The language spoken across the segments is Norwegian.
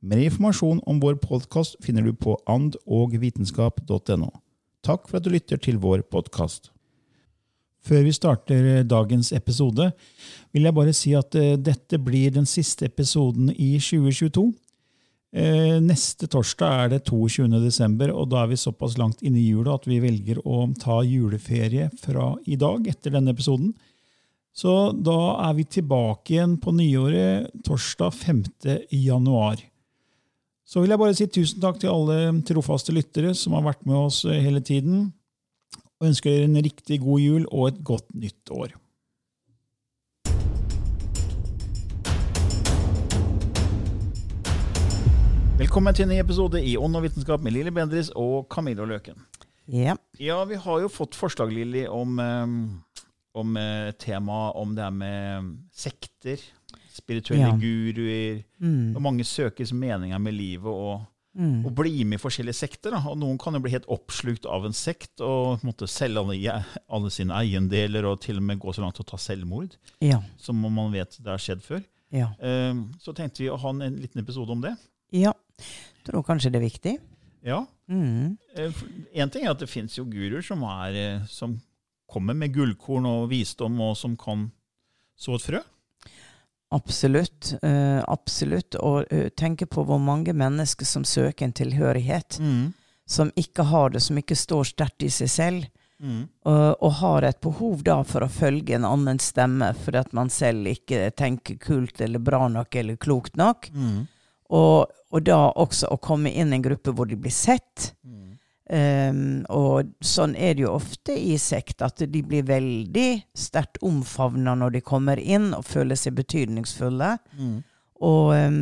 Mer informasjon om vår podkast finner du på andogvitenskap.no. Takk for at du lytter til vår podkast. Før vi starter dagens episode, vil jeg bare si at eh, dette blir den siste episoden i 2022. Eh, neste torsdag er det 22. desember, og da er vi såpass langt inne i jula at vi velger å ta juleferie fra i dag, etter denne episoden. Så da er vi tilbake igjen på nyåret torsdag 5. januar. Så vil jeg bare si tusen takk til alle trofaste lyttere som har vært med oss hele tiden, og ønsker dere en riktig god jul og et godt nytt år. Velkommen til en ny episode i Ånd og vitenskap med Lilly Bendris og Camilla Løken. Ja. Ja, vi har jo fått forslag, Lilly, om, eh, om eh, tema om det her med sekter, spirituelle Ja. guruer, Mm. og mange søkes meninger med livet og, Mm. og blir med i forskjellige sekter. Da. Og noen kan jo bli helt oppslukt av en sekt og måtte selge alle, alle sine eiendeler og til og med gå så langt til å ta selvmord, Ja. som man vet det har skjedd før. Ja. Um, Så tenkte vi å ha en, en liten episode om det. ja. Tror kanskje det er viktig. Ja, Mm. Ting er at det fins jo guruer som, eh, som kommer med gullkorn og visdom, og som kan så et frø. Absolutt. Uh, absolutt. Og uh, tenke på hvor mange mennesker som søker en tilhørighet, som ikke har det, som ikke står sterkt i seg selv, Mm. og, og har et behov da for å følge en annen stemme fordi at man selv ikke tenker kult eller bra nok eller klokt nok. Mm. Og, og da også å komme inn i en gruppe hvor de blir sett. Um, og sånn er det jo ofte i sekt, at de blir veldig sterkt omfavna når de kommer inn og føler seg betydningsfulle. Mm. Og, um,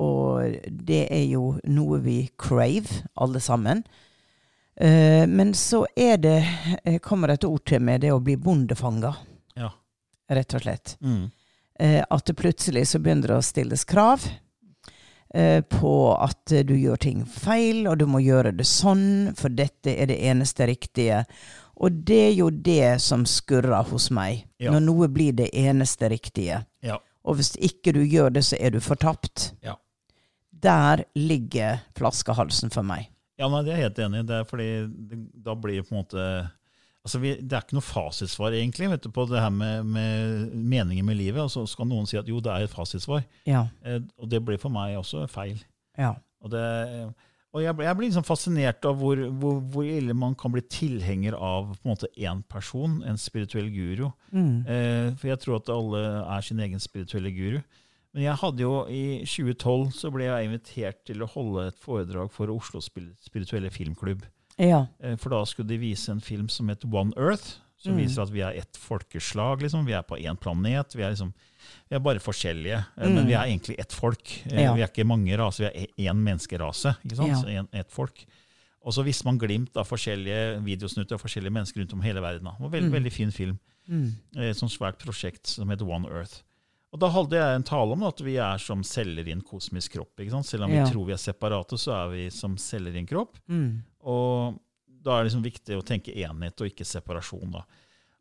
og det er jo noe vi crave, alle sammen. Uh, men så er det, eh, kommer et ord til med det å bli bondefanga, Ja. rett og slett. Mm. Uh, at det plutselig så begynner det å stilles krav på at eh, du gjør ting feil, og du må gjøre det sånn, for dette er det eneste riktige. Og det er jo det som skurrer hos meg, Ja. når noe blir det eneste riktige. Ja. Og hvis ikke du gjør det, så er du fortapt. Ja. Der ligger flaskehalsen for meg. Ja, nei, det er jeg helt enig i. Det er fordi det, da blir på en måte Altså, vi, Det er ikke noe fasitsvar, egentlig, du, på det her med, med meningen med livet. Og så skal noen si at jo, det er et fasitsvar. Ja. Eh, og det blir for meg også feil. Ja. Og, det, og jeg, jeg blir liksom fascinert av hvor, hvor, hvor ille man kan bli tilhenger av på en måte én person, en spirituell guru. Mm. Eh, for jeg tror at alle er sin egen spirituelle guru. Men jeg hadde jo i 2012 så ble jeg invitert til å holde et foredrag for Oslo spirituelle filmklubb. Ja. Eh, For da skulle de vise en film som heter One Earth, som Mm. viser at vi er ett folkeslag. liksom. Vi er på én planet. Vi er, liksom, vi er bare forskjellige, eh, Mm. men vi er egentlig ett folk. Eh, Ja. Vi er ikke mange raser, vi er én menneskerase. ikke sant? Ja. Så en, ett folk. Og så viste man glimt av forskjellige videosnutter av forskjellige mennesker rundt om hele verden. Det var veldig, Mm. veldig fin film. Mm. Et sånt svært prosjekt som heter One Earth. Og da hadde jeg en tale om at vi er som celler i en kosmisk kropp. Selv om Ja. vi tror vi er separate, så er vi som celler i en kropp. Mm. Og da er det liksom viktig å tenke enhet og ikke separasjon. da.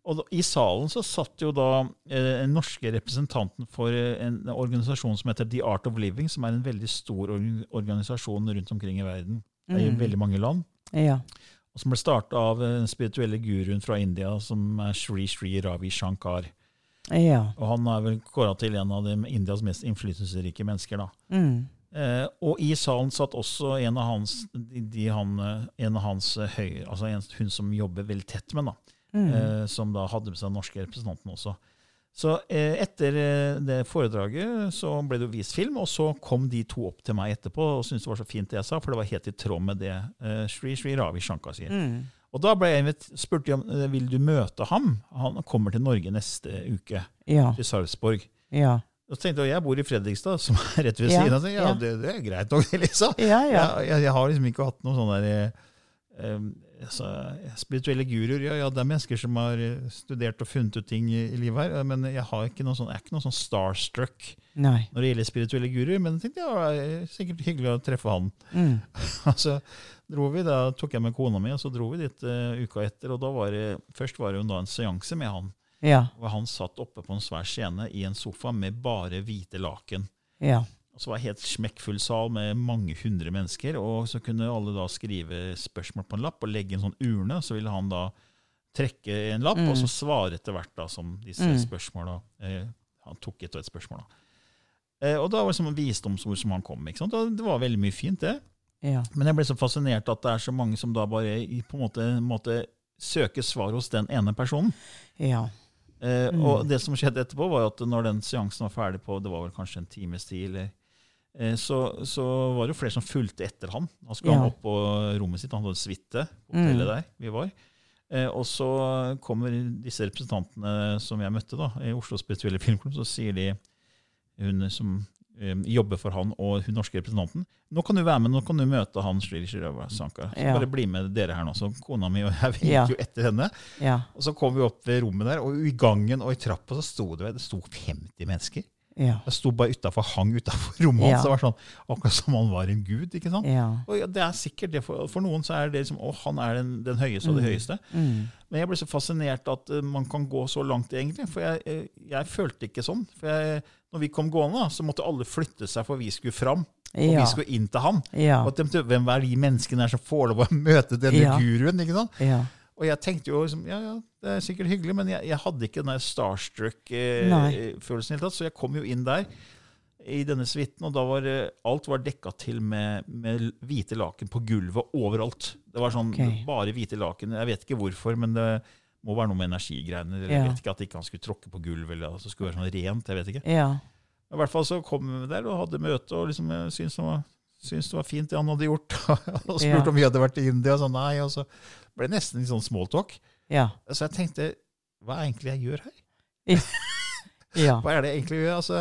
Og da, I salen så satt jo da eh, den norske representanten for eh, en organisasjon som heter The Art of Living, som er en veldig stor org- organisasjon rundt omkring i verden. Det er i Mm. veldig mange land. Ja. Og som ble starta av den spirituelle guruen fra India, som er Sri Sri Ravi Shankar. Ja. Og han er vel kåra til en av de Indias mest innflytelsesrike mennesker. da. Mm. Eh, og i salen satt også en av hans, de, de han, eh, en av hans høyre, altså en, hun som jobber veldig tett med, da, Mm. eh, som da hadde med seg den norske representanten også. Så eh, etter eh, det foredraget så ble det jo vist film, og så kom de to opp til meg etterpå og syntes det var så fint det jeg sa, for det var helt i tråd med det eh, Sri Sri Ravi Shankar sier. Mm. Og da ble jeg invit- spurt om eh, vil du møte ham. Han kommer til Norge neste uke, Ja. til Sarpsborg. Ja. Og så tenkte jeg, jeg bor i Fredrikstad, som er rett ved Ja, siden av. Ja, det, det er greit nok, liksom. Ja, ja. Jeg, jeg, jeg har liksom ikke hatt noen sånne der, eh, altså, spirituelle guruer. Ja, det er mennesker som har eh, studert og funnet ut ting i, i livet her, men jeg, har ikke noen sånn, jeg er ikke noe sånn starstruck Nei. når det gjelder spirituelle guruer. Men jeg tenkte ja, det er sikkert hyggelig å treffe han. Mm. altså, dro vi, Da tok jeg med kona mi, og så dro vi dit uh, uka etter. og da var det, Først var det jo da en seanse med han. Ja. Og Han satt oppe på en svær scene i en sofa med bare hvite laken. Ja. Og så var det helt smekkfull sal med mange hundre mennesker. Og så kunne alle da skrive spørsmål på en lapp og legge en sånn urne. Så ville han da trekke en lapp Mm. og så svare etter hvert da som disse Mm. spørsmåla eh, Han tok et og et spørsmål. da. Eh, og da var det som en visdomsord som han kom med. ikke sant? Og det var veldig mye fint, det. Ja. Men jeg ble så fascinert at det er så mange som da bare på en måte, måte søker svar hos den ene personen. Ja. Eh, Mm. Og det som skjedde etterpå, var at når den seansen var ferdig på det var vel kanskje en times tid, eller, eh, så, så var det jo flere som fulgte etter han. Da skulle Ja. han opp på rommet sitt, han hadde suite på hotellet Mm. der vi var. Eh, og så kommer disse representantene som jeg møtte da, i Oslo Spirituelle Filmklubb, så sier de, hun som eh, jobber for han og hun norske representanten, nå kan du være med, nå kan du møte han Sri Shirava Sankar. Så Ja. bare bli med dere her nå. Så kona mi og jeg vi Ja. gikk jo etter henne. Ja. Og så kom vi opp ved rommet der, og i gangen og i trappa så sto det, det sto 50 mennesker. Ja. Jeg sto bare utenfor, hang utafor rommet Ja. hans. Det var sånn, akkurat som han var en gud. ikke sant? Ja. Og ja, det er sikkert det For, for noen så er det liksom, å, han er den, den høyeste og det Mm. høyeste. Mm. Men jeg ble så fascinert at uh, man kan gå så langt, egentlig. For jeg, jeg, jeg følte ikke sånn. For jeg, når vi kom gående, så måtte alle flytte seg, for vi skulle fram. Og Ja. vi skulle inn til han. Ja. Og de, hvem er de menneskene som får lov å møte denne Ja. guruen? ikke sant? Og jeg tenkte jo liksom, ja, ja, det er sikkert hyggelig, men jeg, jeg hadde ikke den starstruck-følelsen eh. Så jeg kom jo inn der i denne suiten, og da var alt var dekka til med, med hvite laken på gulvet overalt. Det var sånn okay. bare hvite laken. Jeg vet ikke hvorfor, men det må være noe med energigreiene. Eller Ja. Jeg vet ikke at ikke han skulle tråkke på gulvet, eller at det skulle være sånn rent. jeg vet ikke. Ja. I hvert fall så kom vi der og hadde møte, og liksom syntes det var, syntes det var fint det han hadde gjort. og spurte Ja. om vi hadde vært i India, og så nei. Og så ble nesten litt sånn smalltalk. Ja. Så jeg tenkte, hva er det egentlig jeg gjør her? Ja. Hva er det jeg egentlig gjør? Altså,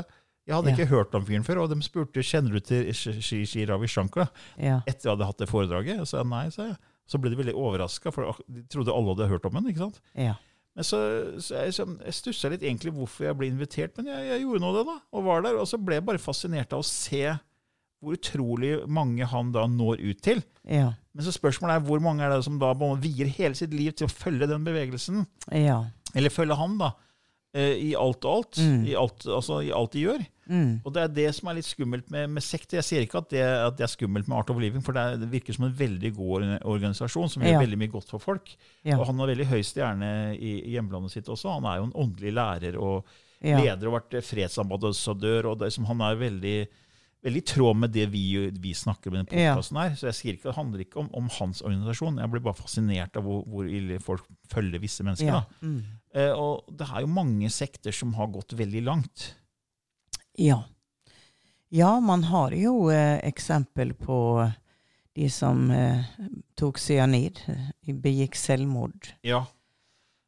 jeg hadde Ja. ikke hørt om fyren før, og de spurte kjenner du til Shri Shri Ravi Shankar. Ja. Etter jeg hadde hatt det foredraget. Og så jeg nei, sa jeg. Så ble de veldig overraska, for de trodde alle hadde hørt om henne. ikke sant? Ja. Men så, så jeg, sånn- jeg stussa litt egentlig hvorfor jeg ble invitert, men jeg, jeg gjorde nå det, da. Og var der. Og så ble jeg bare fascinert av å se hvor utrolig mange han da når ut til. Ja. Men så spørsmålet er hvor mange er det som da vier hele sitt liv til å følge den bevegelsen? Ja. Eller følge han, da. eh, I alt og alt. Mm. I, alt altså, I alt de gjør. Mm. Og det er det som er litt skummelt med, med sekter. Jeg sier ikke at det, at det er skummelt med Art of Living, for det, er, det virker som en veldig god organisasjon som gjør Ja. veldig mye godt for folk. Og han har veldig høy stjerne i, i hjemlandet sitt også. Han er jo en åndelig lærer og leder og vært fredsambassadør. og det, som Han er veldig, veldig i tråd med det vi, vi snakker med denne Ja. podkasten her. Så jeg sier ikke, det handler ikke om, om hans organisasjon. Jeg blir bare fascinert av hvor, hvor ille folk følger visse mennesker. Ja. Mm. Eh, og det er jo mange sekter som har gått veldig langt. Ja. Ja, man har jo eh, eksempel på de som eh, tok cyanid, eh, begikk selvmord, Ja.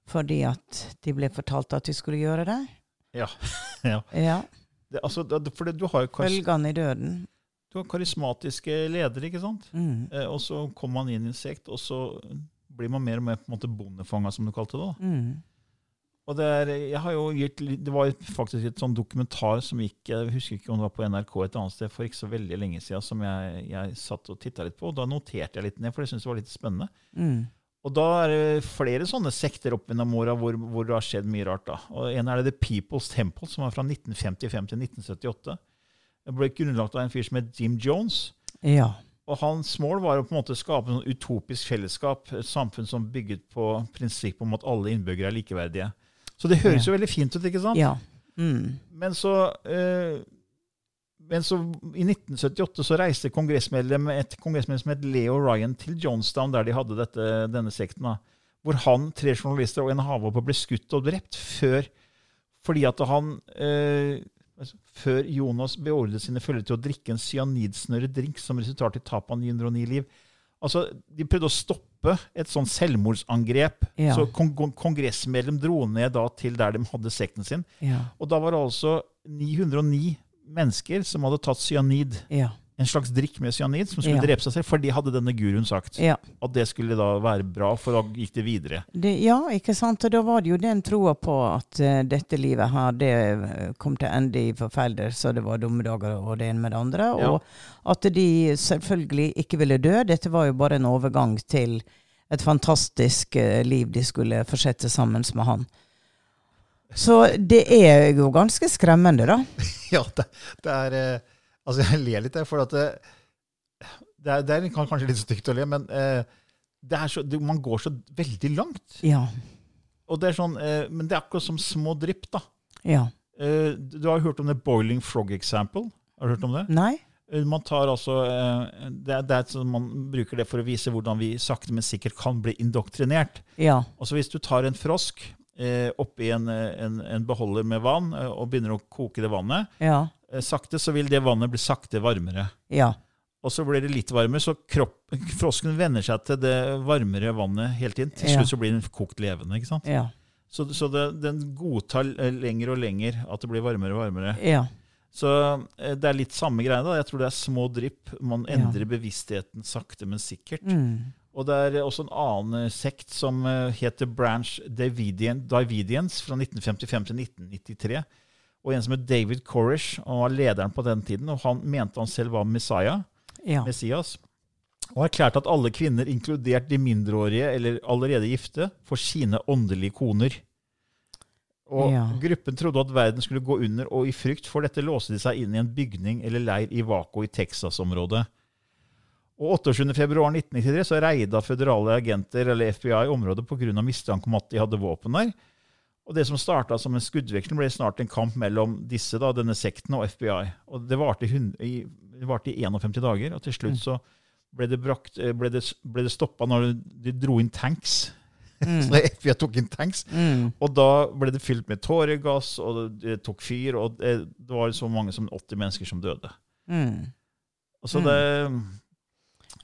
fordi at de ble fortalt at de skulle gjøre det. Ja. ja. Ja. Det, altså, det, for det, du, har jo i døden. du har karismatiske ledere, ikke sant? Mm. Eh, og så kommer man inn i en sekt, og så blir man mer og mer på en måte bondefanga, som du kalte det. da. Mm. Og det, er, jeg har jo gitt, det var faktisk et sånn dokumentar som gikk Jeg husker ikke om det var på NRK et annet sted for ikke så veldig lenge siden, som jeg, jeg satt og titta litt på. og Da noterte jeg litt ned, for jeg syntes det var litt spennende. Mm. Og da er det flere sånne sekter opp gjennom åra hvor, hvor det har skjedd mye rart. da. Og En er det The People's Temple, som var fra 1955 til 1978. Det ble grunnlagt av en fyr som het Jim Jones. Ja. Og hans mål var å på en måte skape en sånn utopisk fellesskap, et samfunn som bygget på prinsippet om at alle innbyggere er likeverdige. Så det høres jo veldig fint ut, ikke sant? Ja. Mm. Men så, eh, men så i 1978 så reiste kongressmedlem, et kongressmedlem som het Leo Ryan til Jonestown, der de hadde dette, denne sekten. da, Hvor han, tre journalister og en havhopper ble skutt og drept før fordi at han eh, altså, Før Jonas beordret sine følgere til å drikke en cyanidsnørret drink som resulterte i tap av 909 liv. Altså, De prøvde å stoppe et sånt selvmordsangrep. Ja. Så kon kon- kongressmedlem dro ned da til der de hadde sekten sin. Ja. Og da var det altså 909 mennesker som hadde tatt cyanid. Ja. En slags drikk med cyanid som skulle Ja. drepe seg selv, for de hadde denne guruen sagt. ja. At det skulle da være bra, for da gikk det videre. Det, ja, ikke sant. Og da var det jo den troa på at uh, dette livet her, det eh, kom til ende i forfeller, så det var dumme dager og det ene med det andre. Og at de selvfølgelig ikke ville dø. Dette var jo bare en overgang til et fantastisk uh, liv de skulle fortsette sammen med han. Så det er jo ganske skremmende, da. Ja, det, det er eh, Altså, jeg ler litt, for at det, det, er, det er kanskje litt stygt å le, men eh, det er så, man går så veldig langt. Ja. Og det er sånn, eh, men det er akkurat som små drypp, da. Ja. Eh, du har har hørt om det boiling frog example? Har du hørt om det? Nei? Eh, Man tar altså, eh, det er, det er man bruker det for å vise hvordan vi sakte, men sikkert kan bli indoktrinert. Ja. Altså Hvis du tar en frosk eh, oppi en, eh, en, en beholder med vann eh, og begynner å koke det vannet, Ja. eh, sakte så vil det vannet bli sakte varmere. Ja. Og så blir det litt varmere, så kropp, frosken venner seg til det varmere vannet hele tiden. Til Ja. slutt så blir den kokt levende. ikke sant? Ja. Så, så det, den godtar eh, lenger og lenger at det blir varmere og varmere. Ja. Så eh, det er litt samme greie. da. Jeg tror det er små drypp. Man Ja. endrer bevisstheten sakte, men sikkert. Mm. Og det er også en annen eh, sekt som eh, heter Branch Davidian, Davidians fra 1955 til 1993. Og en som het David Corish, og var lederen på den tiden. Og han mente han selv var Messiah, Ja. Messias. Og erklærte at alle kvinner, inkludert de mindreårige eller allerede gifte, får sine åndelige koner. Og Ja. Gruppen trodde at verden skulle gå under, og i frykt for dette låste de seg inn i en bygning eller leir i Waco i Texas-området. Og 28.2.1993 så reida føderale agenter eller FBI området pga. mistanke om at de hadde våpen der. Og Det som starta som en skuddveksling, ble snart en kamp mellom disse, da, denne sekten og FBI. Og Det varte i, det varte i 51 dager, og til slutt så ble det, brakt, eh, ble det, ble det stoppa når de dro inn tanks. Så FBI tok inn tanks. Mm. Og da ble det fylt med tåregass, og det, tok fyr, og det, var så mange som 80 mennesker som døde. Mm. Og så det,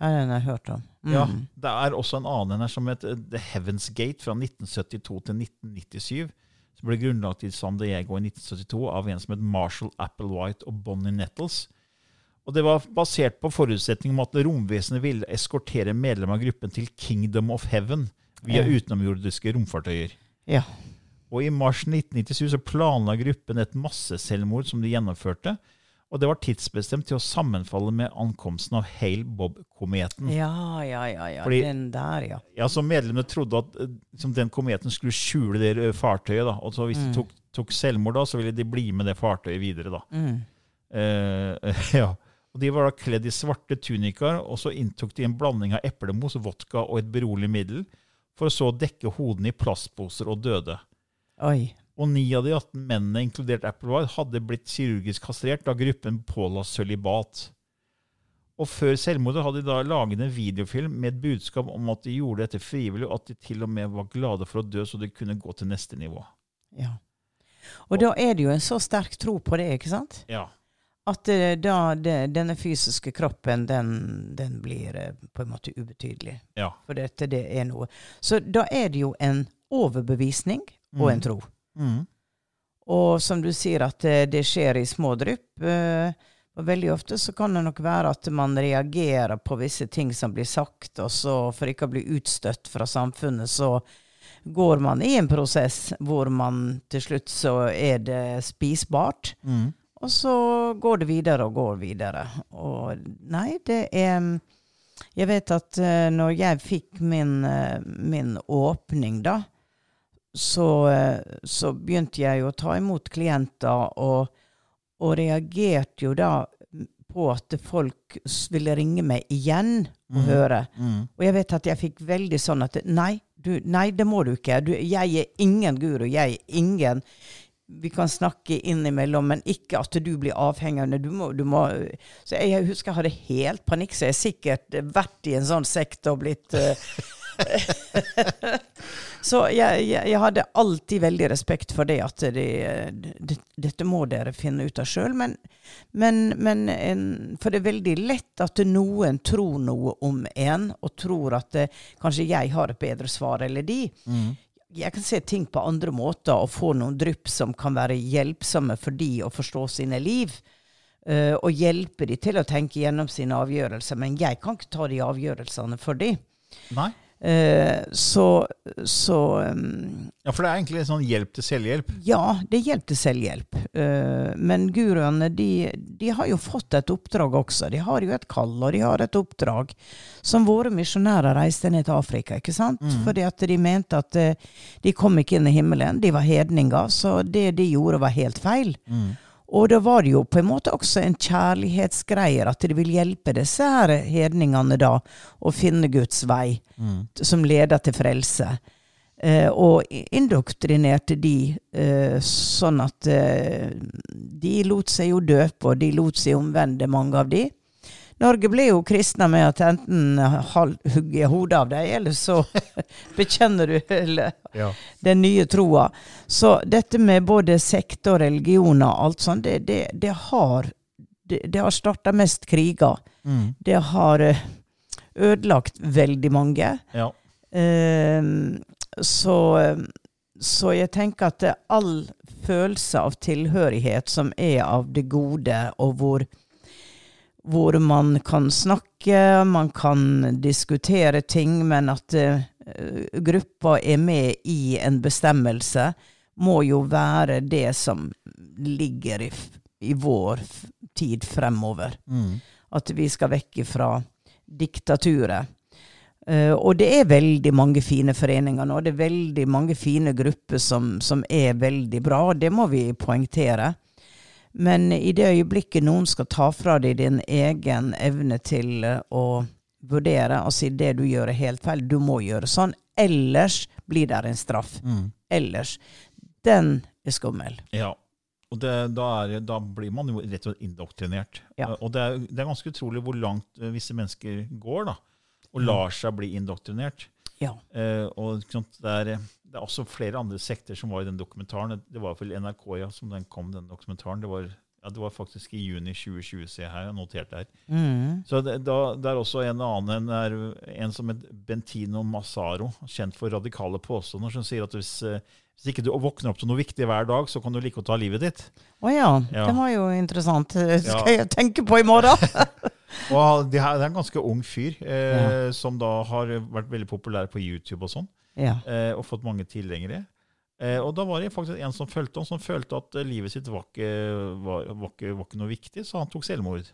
Ja, den har jeg hørt om. Mm. ja, det er også en annen her som het The Heavens Gate fra 1972 til 1997. Som ble grunnlagt i San Diego i 1972 av en som het Marshall Applewhite og Bonnie Nettles. Og Det var basert på forutsetning om at romvesenet ville eskortere medlemmer av gruppen til Kingdom of Heaven via Ja. utenomjordiske romfartøyer. Ja. Og I mars 1997 så planla gruppen et masseselvmord som de gjennomførte. Og det var tidsbestemt til å sammenfalle med ankomsten av Hale Bob-kometen. Ja, ja, ja. ja. Fordi- Den der, ja. Ja, så Medlemmene trodde at eh, liksom, den kometen skulle skjule det eh, fartøyet. da, og så Hvis de tok, tok selvmord, da, så ville de bli med det fartøyet videre. da. Mm. Eh, ja. Og De var da kledd i svarte tunikaer, og så inntok de en blanding av eplemos, vodka og et berolig middel, for å så dekke hodene i plastposer og døde. Oi. Og ni av de 18 mennene, inkludert Applewhite, hadde blitt kirurgisk kastrert da gruppen påla sølibat. Og før selvmordet hadde de da laget en videofilm med et budskap om at de gjorde dette frivillig, og at de til og med var glade for å dø, så de kunne gå til neste nivå. Ja. Og da er det jo en så sterk tro på det, ikke sant? Ja. At eh, da det, denne fysiske kroppen, den, den blir eh, på en måte ubetydelig. Ja. For dette, det er noe. Så da er det jo en overbevisning og en tro. Mm. Og som du sier, at eh, det skjer i små drypp. eh, Og veldig ofte så kan det nok være at man reagerer på visse ting som blir sagt, og så for ikke å bli utstøtt fra samfunnet, så går man i en prosess hvor man til slutt så er det spisbart. Mm. Og så går det videre og går videre. Og nei, det er Jeg vet at uh, når jeg fikk min, min åpning, da, så, uh, så, begynte jeg å ta imot klienter, og, og reagerte jo da på at folk ville ringe meg igjen og mm. høre. Mm. Og jeg vet at jeg fikk veldig sånn at nei, du, nei, det må du ikke. Du, jeg er ingen guru. Jeg er ingen Vi kan snakke innimellom, men ikke at du blir avhengig. Du må, du må, så jeg husker jeg hadde helt panikk, så jeg har sikkert vært i en sånn sekt og blitt uh, Så jeg, jeg, jeg, hadde alltid veldig respekt for det, at de, de, dette må dere finne ut av sjøl. Men, men, men en, For det er veldig lett at noen tror noe om en, og tror at det, kanskje jeg har et bedre svar eller de. Mm. Jeg kan se ting på andre måter og få noen drypp som kan være hjelpsomme for de å forstå sine liv. Uh, og hjelpe de til å tenke gjennom sine avgjørelser. Men jeg kan ikke ta de avgjørelsene for de. Nei. Eh, så, så um, Ja, for det er egentlig sånn hjelp til selvhjelp? Ja, det er hjelp til selvhjelp. Uh, men guruene, de, de, har jo fått et oppdrag også. De har jo et kall, og de har et oppdrag. Som våre misjonærer reiste ned til Afrika, ikke sant? Mm. Fordi at de mente at uh, de kom ikke inn i himmelen. De var hedninger, så det de gjorde, var helt feil. Mm. Og da var det jo på en måte også en kjærlighetsgreier, at det vil hjelpe disse her hedningene da å finne Guds vei, mm. som leder til frelse. Eh, og indoktrinerte de eh, sånn at eh, de lot seg jo døpe, og de lot seg omvende, mange av de. Norge blir jo kristna med at enten hugger hodet av deg, eller så bekjenner du ja. den nye troa. Så dette med både sekter og religioner og alt sånt, det, det, det har det, det har starta mest kriger. Mm. Det har eh, ødelagt veldig mange. Ja. Uh, så, så jeg tenker at all følelse av tilhørighet som er av det gode, og hvor hvor man kan snakke, man kan diskutere ting, men at uh, gruppa er med i en bestemmelse, må jo være det som ligger i, i vår tid fremover. Mm. At vi skal vekk fra diktaturet. Uh, og det er veldig mange fine foreninger nå. Det er veldig mange fine grupper som, som er veldig bra. Det må vi poengtere. Men i det øyeblikket noen skal ta fra deg din egen evne til eh, å vurdere og si det du gjør er helt feil, du må gjøre sånn, ellers blir det en straff. Mm. Ellers. Den er skummel. Ja. Og det, da, er, da, blir man jo rett og slett indoktrinert. Ja. Og det er, det er, ganske utrolig hvor langt eh, visse mennesker går, da. Og lar seg bli indoktrinert. Ja. Eh, og det er det er også flere andre sekter som var i den dokumentaren. Det var vel NRK ja, som den kom, den dokumentaren. Det var, ja, det var faktisk i juni 2020, se her. Jeg noterte her. Mm. Så det, da, det, er også en annen, en, en som het Bentino Massaro, kjent for radikale påstander, som sier at hvis, eh, hvis ikke du våkner opp til noe viktig hver dag, så kan du like å ta livet ditt. Å oh ja. ja. Det var jo interessant. Det skal jeg tenke på i morgen. og det er en ganske ung fyr eh, som da har vært veldig populær på YouTube og sånn ja. eh, og fått mange tilhengere. Eh, og da var det faktisk en som følte han, som følte at eh, livet sitt var ikke, var, var, ikke, var ikke, noe viktig, så han tok selvmord.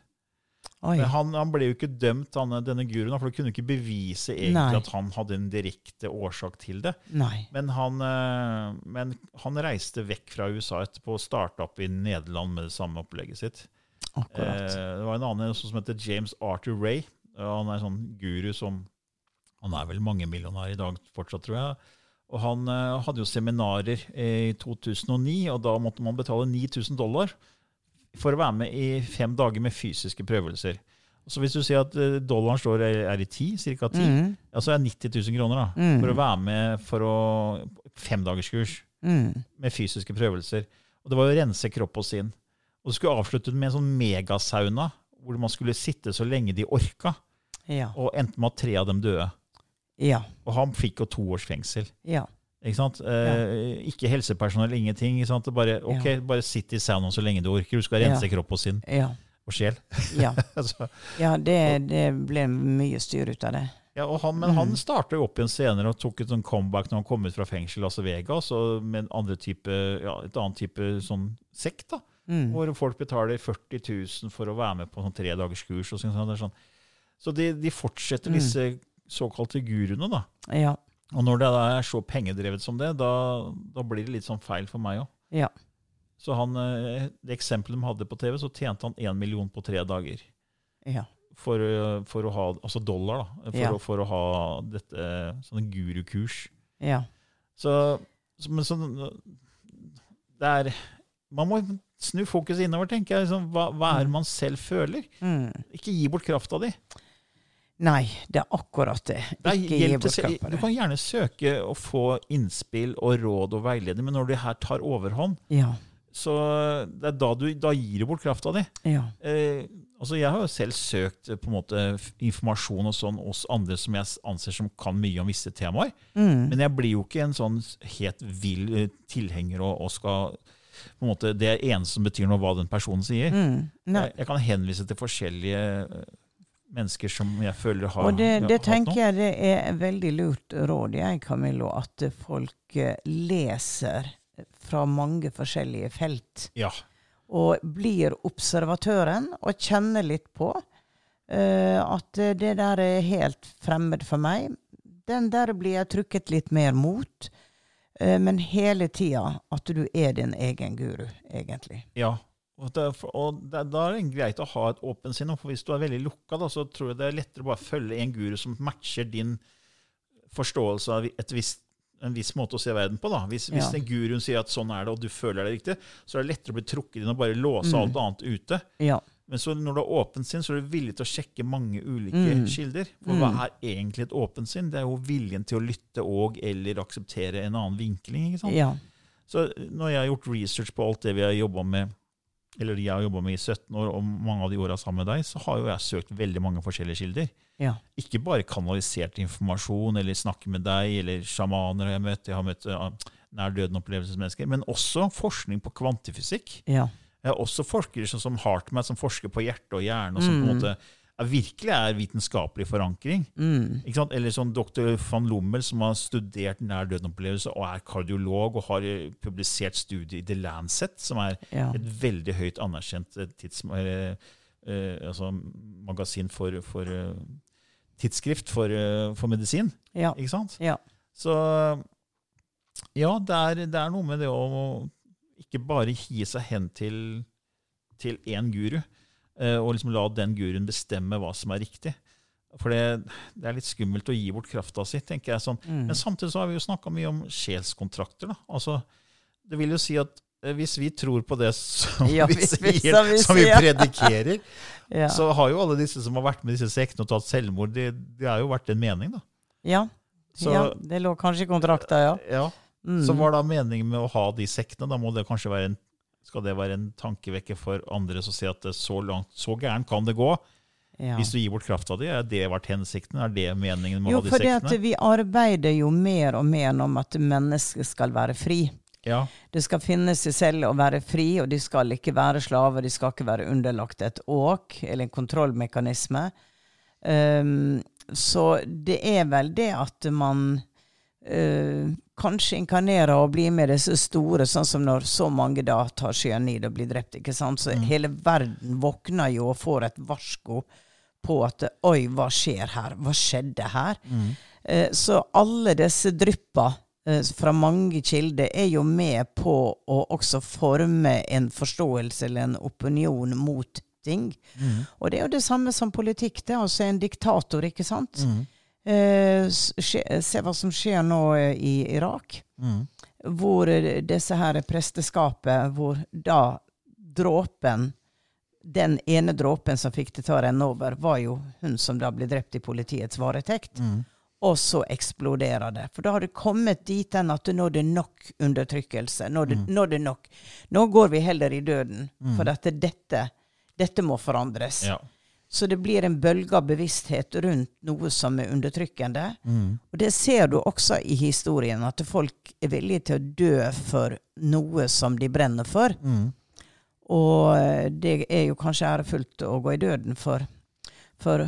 Men han, han, ble jo ikke dømt, han, denne guruen, for det kunne ikke bevise egentlig Nei. at han hadde en direkte årsak til det. Men han, eh, men han, reiste vekk fra USA etterpå og starta opp i Nederland med det samme opplegget sitt. Akkurat. Eh, det var en annen som heter James Arthur Ray. Han er en sånn guru som han er vel mangemillionær i dag fortsatt, tror jeg. Og han eh, hadde jo seminarer i 2009, og da måtte man betale 9000 dollar for å være med i fem dager med fysiske prøvelser. Så hvis du sier at uh, dollaren står er, i ti, ca. 10, mm. så er 90 000 kroner da, mm. for å være med for å femdagerskurs mm. med fysiske prøvelser. Og det var å rense kropp og sinn. Og du skulle avslutte med en sånn megasauna hvor man skulle sitte så lenge de orka. Ja. Og endte med at tre av dem døde. Ja. Og han fikk jo to års fengsel. Ja. Ikke sant? Eh, ikke helsepersonell, ingenting. Ikke sant? Bare, ok, ja. bare sitt i saunaen så lenge du orker. Du skal rense kropp og sinn. Og sjel. Ja, ja det, det, ble mye styr ut av det. Ja, han, Men han starta jo opp igjen senere og tok et sånn comeback når han kom ut fra fengsel altså Vegas, og med type, ja, et annet type sånn sekt. da, Mm. Hvor folk betaler 40 000 for å være med på sånn tre dagers kurs. og sånn, sånn. Så de, de fortsetter disse såkalte guruene. da. Ja. Og når det da er så pengedrevet som det, da, da blir det litt sånn feil for meg òg. Ja. Så han, eh, det eksempelet de hadde på TV, så tjente han én million på tre dager. Ja. For, eh, for å ha, Altså dollar, da. For, Ja. å, for å ha dette sånne gurukurs. Ja. Så, så, men sånn Det er Man må snu fokuset innover, tenker jeg. Liksom, hva, hva er det man selv føler? Mm. Ikke gi bort krafta di. Nei, det er akkurat det. Det Ikke gi bort kroppen. du kan gjerne søke å få innspill og råd og veiledning, men når det her tar overhånd, Ja. så det er da, du, da gir du bort krafta di. Ja. Eh, altså jeg har jo selv søkt eh, på en måte informasjon og sånn hos andre som jeg anser som kan mye om visse temaer. Mm. Men jeg blir jo ikke en sånn helt vill eh, tilhenger og, og skal på en måte, Det eneste som betyr noe, hva den personen sier. Mm. Jeg, jeg kan henvise til forskjellige eh, mennesker som jeg føler har Og det, det tenker jeg det er veldig lurt råd, jeg, Camillo, at folk eh, leser fra mange forskjellige felt. Ja. Og blir observatøren og kjenner litt på uh, at det der er helt fremmed for meg. Den der blir jeg trukket litt mer mot. Uh, men hele tida at du er din egen guru, egentlig. Ja. Og, det, og det, da er det greit å ha et åpent sinn. For hvis du er veldig lukka, da, så tror jeg det er lettere å bare følge en guru som matcher din forståelse av et visst, en viss måte å se verden på. da. Hvis, hvis en guruen sier at sånn er det, og du føler det riktig, så er det lettere å bli trukket inn og bare låse Mm. alt annet ute. Ja. Men så når du har åpent sinn, så er du villig til å sjekke mange ulike Mm. kilder. For hva er egentlig et åpent sinn? Det er jo viljen til å lytte og eller akseptere en annen vinkling. ikke sant? ja. Så når jeg har gjort research på alt det vi har jobba med, eller jeg har jobba med i 17 år, og mange av de åra sammen med deg, så har jo jeg søkt veldig mange forskjellige kilder. Ja. Ikke bare kanalisert informasjon, eller snakke med deg, eller sjamaner jeg har møtt, jeg har møtt uh, nær døden-opplevelsesmennesker, men også forskning på kvantifysikk. Ja. Jeg har også forskere sånn som Hartmann, som forsker på hjerte og hjerne, og som på en måte er, virkelig er vitenskapelig forankring. Mm. Ikke sant? Eller sånn dr. van Lommel, som har studert nær døden-opplevelse og er kardiolog og har eh, publisert studier i The Lancet, som er Ja. et veldig høyt anerkjent eh, tids, eh, eh, altså magasin for, for eh, tidsskrift for, eh, for medisin. Ja. Ikke sant? Ja. Så ja, det er, det er noe med det å ikke bare hie seg hen til, til én guru, og liksom la den guruen bestemme hva som er riktig. For det, det er litt skummelt å gi bort krafta si, tenker jeg. sånn. Mm. Men samtidig så har vi jo snakka mye om sjelskontrakter. da. Altså, Det vil jo si at eh, hvis vi tror på det som Ja, vi sier, som vi som vi predikerer, Ja. så har jo alle disse som har vært med i disse sektene og tatt selvmord, det, de har jo vært en mening, da. ja. Så- ja. Det lå kanskje i kontrakta, ja. Ja. Mm. Så hva er da meningen med å ha de sektene? Da må det kanskje være en, skal det være en tankevekker for andre som sier at så langt, så gærent kan det gå? ja. Hvis du gir bort krafta di, er det vært hensikten? Er det meningen med å ha de sektene? Jo, for vi arbeider jo mer og mer om at mennesket skal være fri. Ja. Det skal finne seg selv å være fri, og de skal ikke være slaver. De skal ikke være underlagt et åk eller en kontrollmekanisme. Um, så det er vel det at man uh, kanskje inkarnere og bli med disse store, sånn som når så mange da tar cyanid og blir drept. ikke sant? Så hele verden våkner jo og får et varsko på at oi, hva skjer her? Hva skjedde her? Eh, Så alle disse dryppa eh, fra mange kilder er jo med på å også forme en forståelse eller en opinion mot ting. Og det er jo det samme som politikk. Det er altså en diktator, ikke sant? Eh, s- skje- Se hva som skjer nå eh, i Irak. Hvor eh, disse her presteskapet, hvor da dråpen den ene dråpen som fikk det til å renne over, var jo hun som da ble drept i politiets varetekt. Og så eksploderer det. For da har det kommet dit hen at nå er det nok undertrykkelse. Nå er det, nå er det nok. Nå går vi heller i døden. For at dette, dette må forandres. ja. Så det blir en bølge av bevissthet rundt noe som er undertrykkende. Og det ser du også i historien, at folk er villige til å dø for noe som de brenner for. Og eh, det er jo kanskje ærefullt å gå i døden for, for,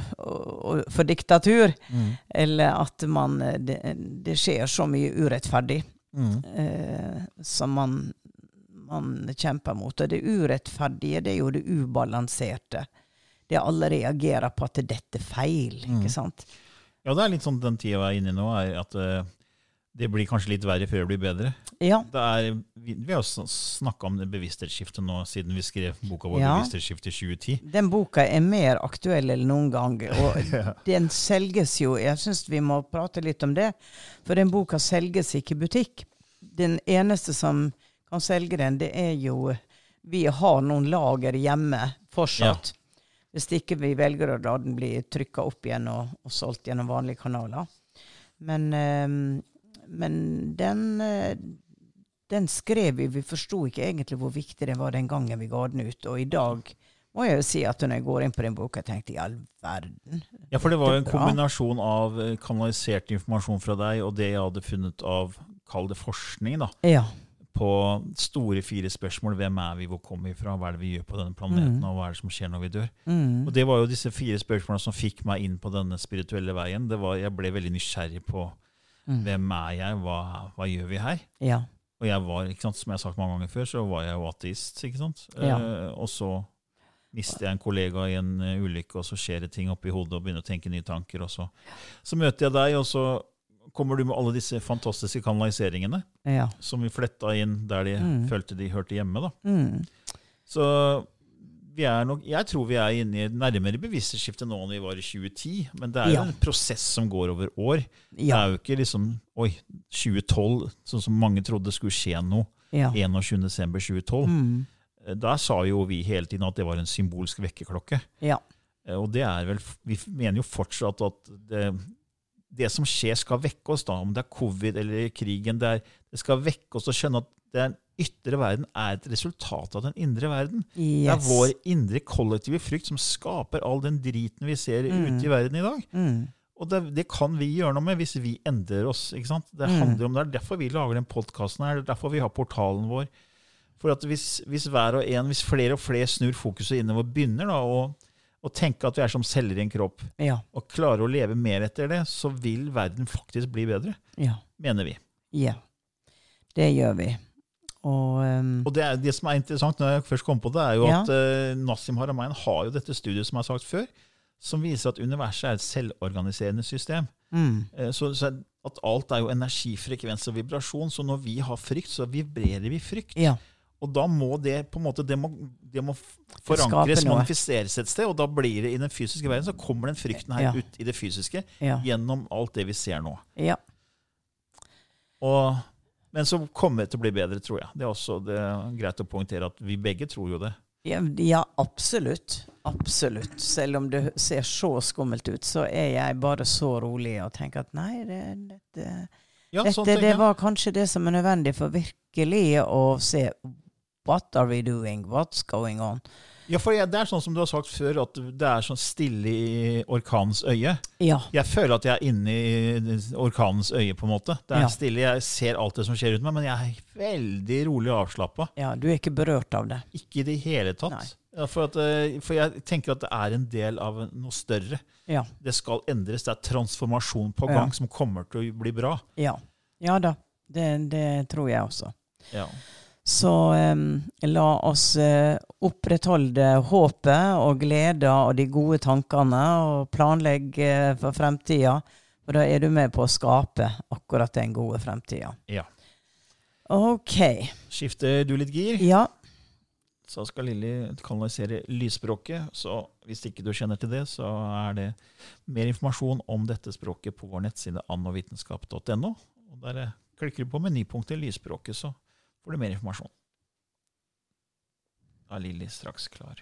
for diktatur, Mm. eller at man, eh, det, det skjer så mye urettferdig Mm. eh, som man, man kjemper mot. Og det urettferdige, det er jo det ubalanserte. Det alle reagerer på at dette er feil, Mm. ikke sant? Ja, det er litt sånn den tida vi er inne i nå, er at uh, det blir kanskje litt verre før det blir bedre. Ja. Det er, vi, vi har jo snakka om bevissthetsskiftet nå siden vi skrev boka vår Ja. 'Bevissthetsskiftet' i 2010. Den boka er mer aktuell enn noen gang, og Ja. den selges jo Jeg syns vi må prate litt om det, for den boka selges ikke i butikk. Den eneste som kan selge den, det er jo Vi har noen lager hjemme fortsatt. Hvis ikke vi velger å la den bli trykka opp igjen og, og solgt gjennom vanlige kanaler. Men, eh, men den eh, den skrev vi. Vi forsto ikke egentlig hvor viktig det var den gangen vi ga den ut. Og i dag må jeg jo si at når jeg går inn på den boka, tenkte jeg i all verden. Ja, for det var jo en kombinasjon av eh, kanalisert informasjon fra deg og det jeg hadde funnet av, kall det forskning, da, Ja. På store fire spørsmål. Hvem er vi, hvor kommer vi fra, hva er det vi gjør på denne planeten, Mm. og hva er det som skjer når vi dør? Mm. Og det var jo disse fire spørsmålene som fikk meg inn på denne spirituelle veien. Det var, jeg ble veldig nysgjerrig på Mm. hvem er jeg, hva, hva gjør vi her? Ja. Og jeg var, ikke sant, som jeg har sagt mange ganger før, så var jeg jo ateist. ikke sant? Ja. Eh, og så mister jeg en kollega i en eh, ulykke, og så skjer det ting oppi hodet og begynner å tenke nye tanker. Og så, så møter jeg deg, og så kommer du med alle disse fantastiske kanaliseringene Ja. som vi fletta inn der de Mm. følte de hørte hjemme. da. Mm. Så vi er nok, jeg tror vi er inne i et nærmere bevissthetsskifte nå enn vi var i 2010. Men det er jo Ja. en prosess som går over år. Det er jo ikke liksom Oi, 2012, sånn som mange trodde skulle skje noe. ja. 21.12.2012. Mm. Da sa jo vi hele tiden at det var en symbolsk vekkerklokke. ja. Eh, Og det er vel, vi mener jo fortsatt at det, det som skjer, skal vekke oss, da, om det er covid eller krigen. Det, er, det skal vekke oss og skjønne at den ytre verden er et resultat av den indre verden. Det er vår indre kollektive frykt som skaper all den driten vi ser Mm. ute i verden i dag. Mm. Og det, det kan vi gjøre noe med hvis vi endrer oss. ikke sant? Det Mm. handler om det er derfor vi lager den podkasten her, det er derfor vi har portalen vår. For at hvis, hvis hver og en, hvis flere og flere snur fokuset innover, begynner da å, å tenke at vi er som celler i en kropp, Ja. og klarer å leve mer etter det, så vil verden faktisk bli bedre, Ja. mener vi. Ja. Det gjør vi. Og um, Og det, er, det som er interessant, når jeg først kom på det, er jo Ja. at uh, Nassim Haramein har jo dette studiet som jeg har sagt før, som viser at universet er et selvorganiserende system. mm. Uh, Så, så at alt er jo energifrekvens og vibrasjon. Så når vi har frykt, så vibrerer vi frykt. Ja. Og da må det på en måte, det må, det må forankres, manifiseres et sted. Og da blir det i den fysiske verden, så kommer den frykten her Ja. ut i det fysiske Ja. gjennom alt det vi ser nå. ja. Og, men så kommer det til å bli bedre, tror jeg. Det er også det er greit å poengtere at vi begge tror jo det. Ja, ja, absolutt. Absolutt. Selv om det ser så skummelt ut, så er jeg bare så rolig og tenker at nei, det, dette, Ja, sånn dette tenker det var kanskje det som er nødvendig for virkelig å se What are we doing? What's going on? Ja, for jeg, det er sånn som du har sagt før, at det er sånn stille i orkanens øye. Ja. Jeg føler at jeg er inne i orkanens øye, på en måte. Det er Ja. stille, Jeg ser alt det som skjer rundt meg, men jeg er veldig rolig og avslappa. ja. Du er ikke berørt av det. Ikke i det hele tatt. Ja, for, at, eh, for jeg tenker at det er en del av noe større. Ja. Det skal endres. Det er transformasjon på gang som kommer til å bli bra. Ja, ja da. Det, det tror jeg også. Ja. Så em, la oss eh, opprettholde håpet og gleda og de gode tankene og planlegge for fremtida. For da er du med på å skape akkurat den gode fremtida. ja. OK. Skifter du litt gir, Ja. så skal Lilly kanalisere lysspråket. Så hvis ikke du kjenner til det, så er det mer informasjon om dette språket på vår nettside annovitenskap.no. Og Der eh, klikker du på menypunktet lysspråket, så får du mer informasjon. Da er Lilly straks klar.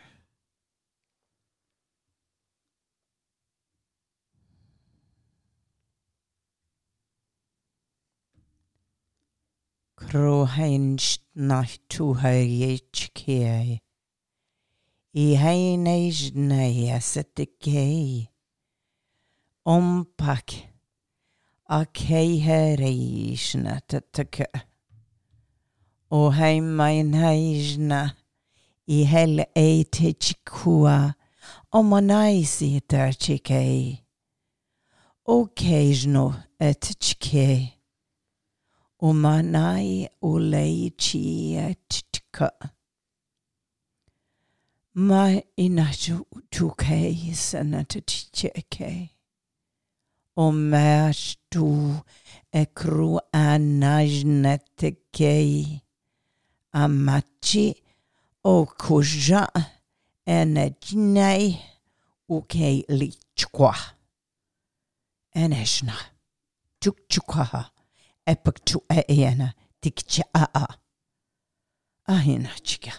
Kroheinstna tuhayechkei. I heinejnei setekei. Ompak. Akei hereishna teteke. O heimeinheijna. I hel eitechkua. chikei. terchike. Occasional et chike. chi et tka. Ma inachu tuke senatchike. Omer tu ekru anajnetike. amachi o kuja ene jinei uke tuk Eneshna. Tukchukwaha. Epiktu eena. Tikcha a Ahina chiga.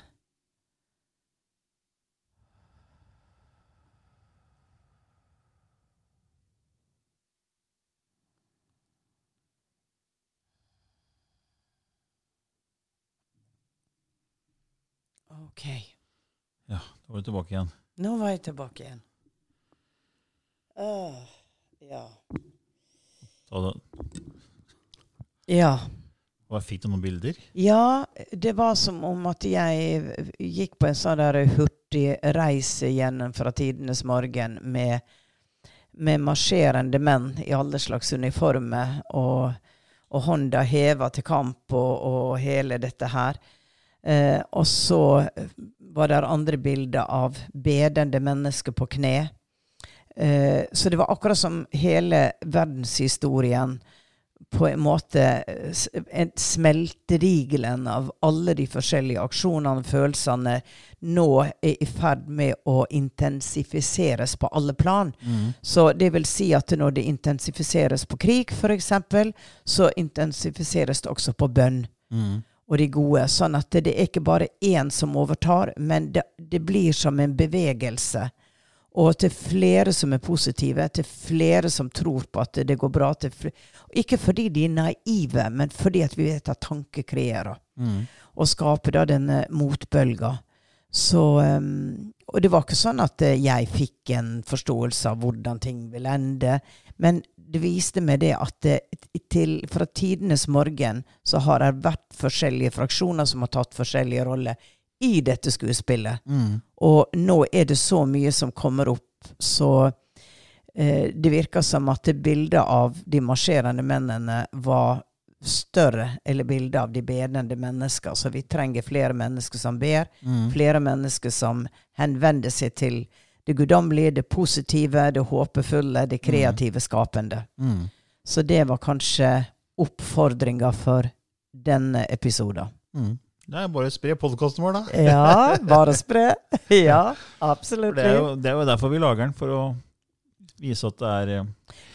Ok. Ja, da var du tilbake igjen. Nå var jeg tilbake igjen. Åh, ja. Så da, Ja. og fikk du noen bilder? Ja, det var som om at jeg gikk på en sånn der hurtig reise gjennom fra tidenes morgen med, med marsjerende menn i alle slags uniformer og, og hånda heva til kamp og, og hele dette her. Eh, og så var det andre bilder av bedende mennesker på kne. Eh, så det var akkurat som hele verdenshistorien på en måte eh, s- en smeltedigelen av alle de forskjellige aksjonene og følelsene nå er i ferd med å intensifiseres på alle plan. Så det vil si at når det intensifiseres på krig, f.eks., så intensifiseres det også på bønn og de gode. Sånn at det er ikke bare én som overtar, men det, det blir som en bevegelse. Og til flere som er positive, til flere som tror på at det går bra. Ikke fordi de er naive, men fordi vi vet at tanke kreerer. Og skaper da denne motbølga. Så um, Og det var ikke sånn at eh, jeg fikk en forståelse av hvordan ting vil ende. Men det viste meg det at det, til, fra tidenes morgen så har det vært forskjellige fraksjoner som har tatt forskjellige roller i dette skuespillet. Og nå er det så mye som kommer opp, så eh, det virker som at bildet av de marsjerende mennene var større, eller bilde av de bedende mennesker. Så vi trenger flere mennesker som ber, flere mennesker som henvender seg til det guddommelige, det positive, det håpefulle, det kreative, skapende. Så det var kanskje oppfordringa for denne episoden. Det er bare å spre podkasten vår, da. Ja, bare spre. Ja, absolutt. det, er jo, det er jo derfor vi lager den, for å vise at det er eh,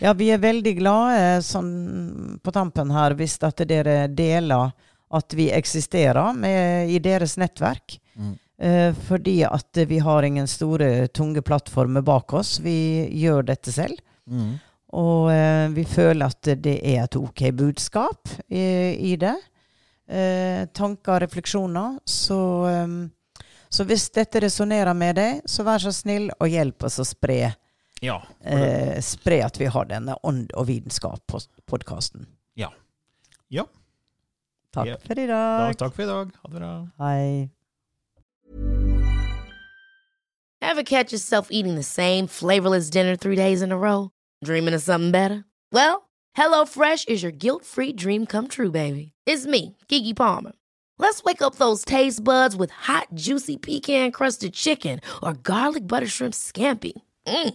Ja, vi er veldig glade sånn på tampen her hvis at dere deler at vi eksisterer med, i deres nettverk. Mm. Eh, fordi at vi har ingen store, tunge plattformer bak oss. Vi gjør dette selv. mm. Og eh, vi føler at det er et ok budskap i, i det. Eh, tanker refleksjoner. Så, eh, så hvis dette resonnerer med deg, så vær så snill og hjelp oss å spre, Ja. for det- eh, spre at vi har denne ånd og vitenskap-podkasten. ja. ja. Takk Ja. for i Da, dag. takk for i dag. Ha det bra. Hei. Ever catch yourself eating the same flavorless dinner three days in a row? Dreaming of something better? Well, HelloFresh is your guilt free dream come true, baby. It's me, Gigi Palmer. Let's wake up those taste buds with hot, juicy pecan crusted chicken or garlic butter shrimp scampi. Mm.